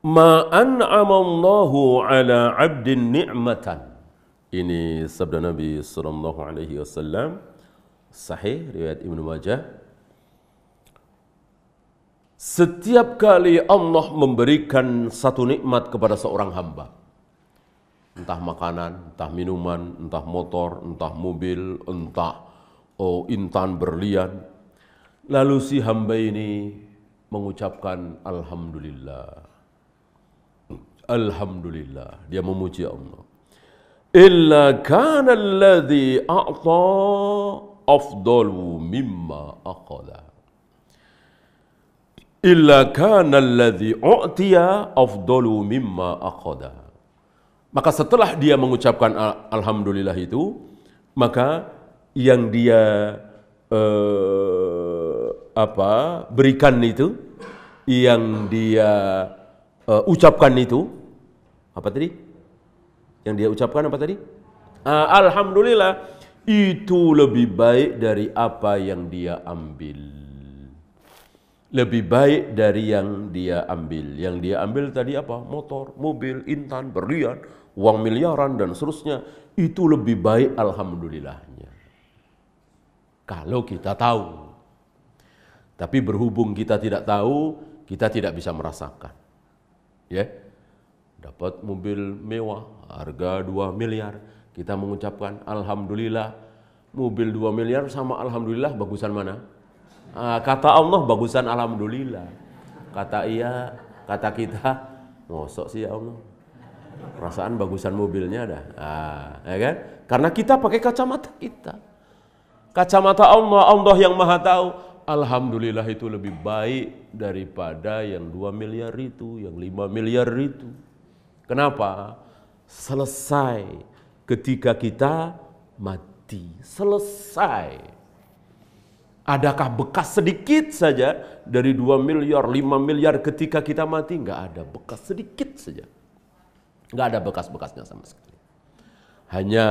Ma an'amallahu ala 'abdin ni'matan. Ini sabda Nabi sallallahu alaihi wasallam sahih riwayat Ibnu Majah. Setiap kali Allah memberikan satu nikmat kepada seorang hamba, entah makanan, entah minuman, entah motor, entah mobil, entah oh intan berlian, lalu si hamba ini mengucapkan alhamdulillah. Alhamdulillah, dia memuji Allah. Illa kana alladhi a'ta afdalu mimma aqala. Illa kana alladhi u'tiya afdalu mimma aqada. Maka setelah dia mengucapkan alhamdulillah itu, maka yang dia uh, apa berikan itu, yang dia uh, ucapkan itu, apa tadi? Yang dia ucapkan apa tadi? Uh, Alhamdulillah itu lebih baik dari apa yang dia ambil. Lebih baik dari yang dia ambil. Yang dia ambil tadi apa? Motor, mobil, intan, berlian, uang miliaran dan seterusnya. Itu lebih baik alhamdulillahnya. Kalau kita tahu. Tapi berhubung kita tidak tahu, kita tidak bisa merasakan. Ya. Yeah dapat mobil mewah harga 2 miliar. Kita mengucapkan alhamdulillah. Mobil 2 miliar sama alhamdulillah bagusan mana? Ah, kata Allah bagusan alhamdulillah. Kata iya kata kita ngosok sih ya Allah. Perasaan bagusan mobilnya dah. Ah, ya kan? Karena kita pakai kacamata kita. Kacamata Allah Allah yang maha tahu. Alhamdulillah itu lebih baik daripada yang 2 miliar itu, yang 5 miliar itu. Kenapa? Selesai ketika kita mati. Selesai. Adakah bekas sedikit saja dari 2 miliar, 5 miliar ketika kita mati? Enggak ada bekas sedikit saja. Enggak ada bekas-bekasnya sama sekali. Hanya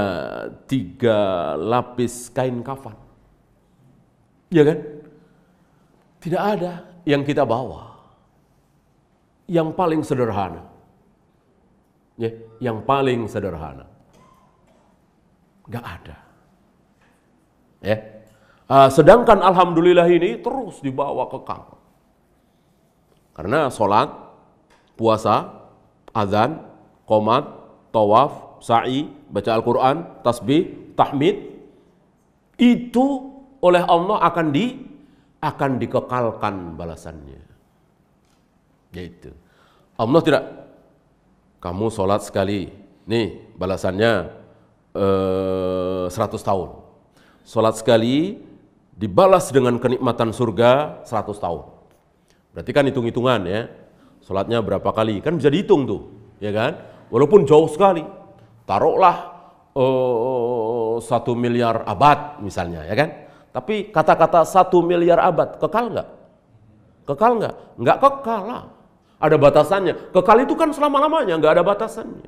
tiga lapis kain kafan. Ya kan? Tidak ada yang kita bawa. Yang paling sederhana ya, yang paling sederhana. Gak ada. Ya. Uh, sedangkan alhamdulillah ini terus dibawa ke kekal. Karena sholat, puasa, azan, komat, tawaf, sa'i, baca Al-Quran, tasbih, tahmid, itu oleh Allah akan di akan dikekalkan balasannya. Yaitu Allah tidak kamu sholat sekali, nih balasannya eh, 100 tahun. Sholat sekali dibalas dengan kenikmatan surga 100 tahun. Berarti kan hitung-hitungan ya, sholatnya berapa kali, kan bisa dihitung tuh, ya kan? Walaupun jauh sekali, taruhlah eh, satu miliar abad misalnya, ya kan? Tapi kata-kata satu miliar abad kekal nggak? Kekal nggak? Nggak kekal lah. Ada batasannya. Kekal itu kan selama-lamanya, nggak ada batasannya.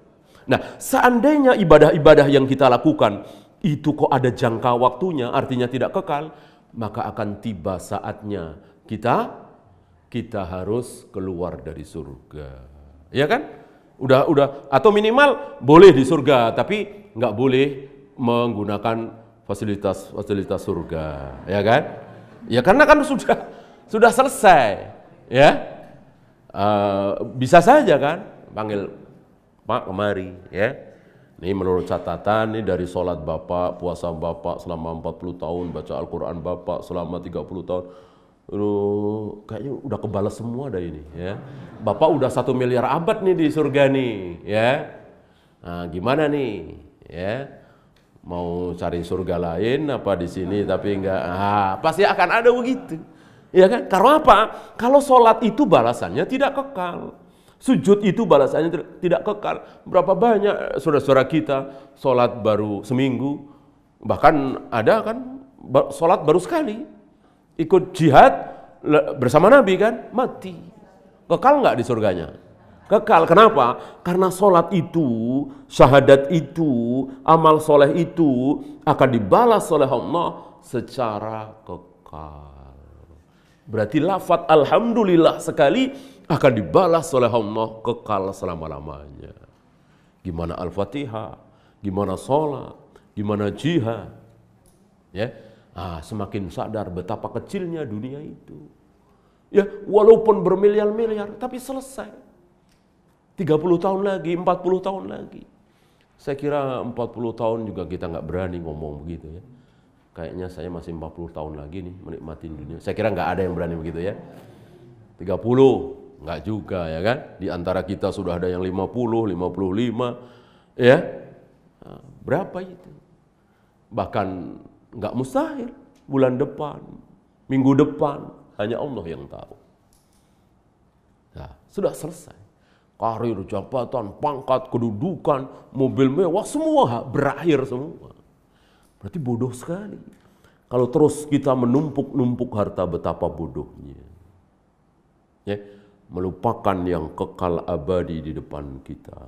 Nah, seandainya ibadah-ibadah yang kita lakukan itu kok ada jangka waktunya, artinya tidak kekal, maka akan tiba saatnya kita kita harus keluar dari surga. Ya kan? Udah udah atau minimal boleh di surga, tapi nggak boleh menggunakan fasilitas fasilitas surga, ya kan? Ya karena kan sudah sudah selesai, ya. Uh, bisa saja kan panggil Pak kemari ya. Ini menurut catatan ini dari sholat Bapak, puasa Bapak selama 40 tahun, baca Al-Quran Bapak selama 30 tahun. Aduh, kayaknya udah kebalas semua dah ini ya. Bapak udah satu miliar abad nih di surga nih ya. Nah, gimana nih ya? Mau cari surga lain apa di sini tapi enggak ah, pasti akan ada begitu. Ya kan? Karena apa? Kalau sholat itu balasannya tidak kekal. Sujud itu balasannya tidak kekal. Berapa banyak saudara-saudara kita sholat baru seminggu. Bahkan ada kan sholat baru sekali. Ikut jihad bersama Nabi kan, mati. Kekal nggak di surganya? Kekal. Kenapa? Karena sholat itu, syahadat itu, amal soleh itu akan dibalas oleh Allah secara kekal. Berarti lafat Alhamdulillah sekali akan dibalas oleh Allah kekal selama-lamanya. Gimana Al-Fatihah, gimana sholat, gimana jihad. Ya, ah, semakin sadar betapa kecilnya dunia itu. Ya, walaupun bermiliar-miliar, tapi selesai. 30 tahun lagi, 40 tahun lagi. Saya kira 40 tahun juga kita nggak berani ngomong begitu ya. Kayaknya saya masih 40 tahun lagi nih menikmati dunia. Saya kira nggak ada yang berani begitu ya. 30, nggak juga ya kan. Di antara kita sudah ada yang 50, 55, ya. Nah, berapa itu? Bahkan nggak mustahil bulan depan, minggu depan, hanya Allah yang tahu. Nah, sudah selesai karir, jabatan, pangkat, kedudukan, mobil mewah, semua berakhir semua. Berarti bodoh sekali. Kalau terus kita menumpuk-numpuk harta betapa bodohnya. Ya, melupakan yang kekal abadi di depan kita.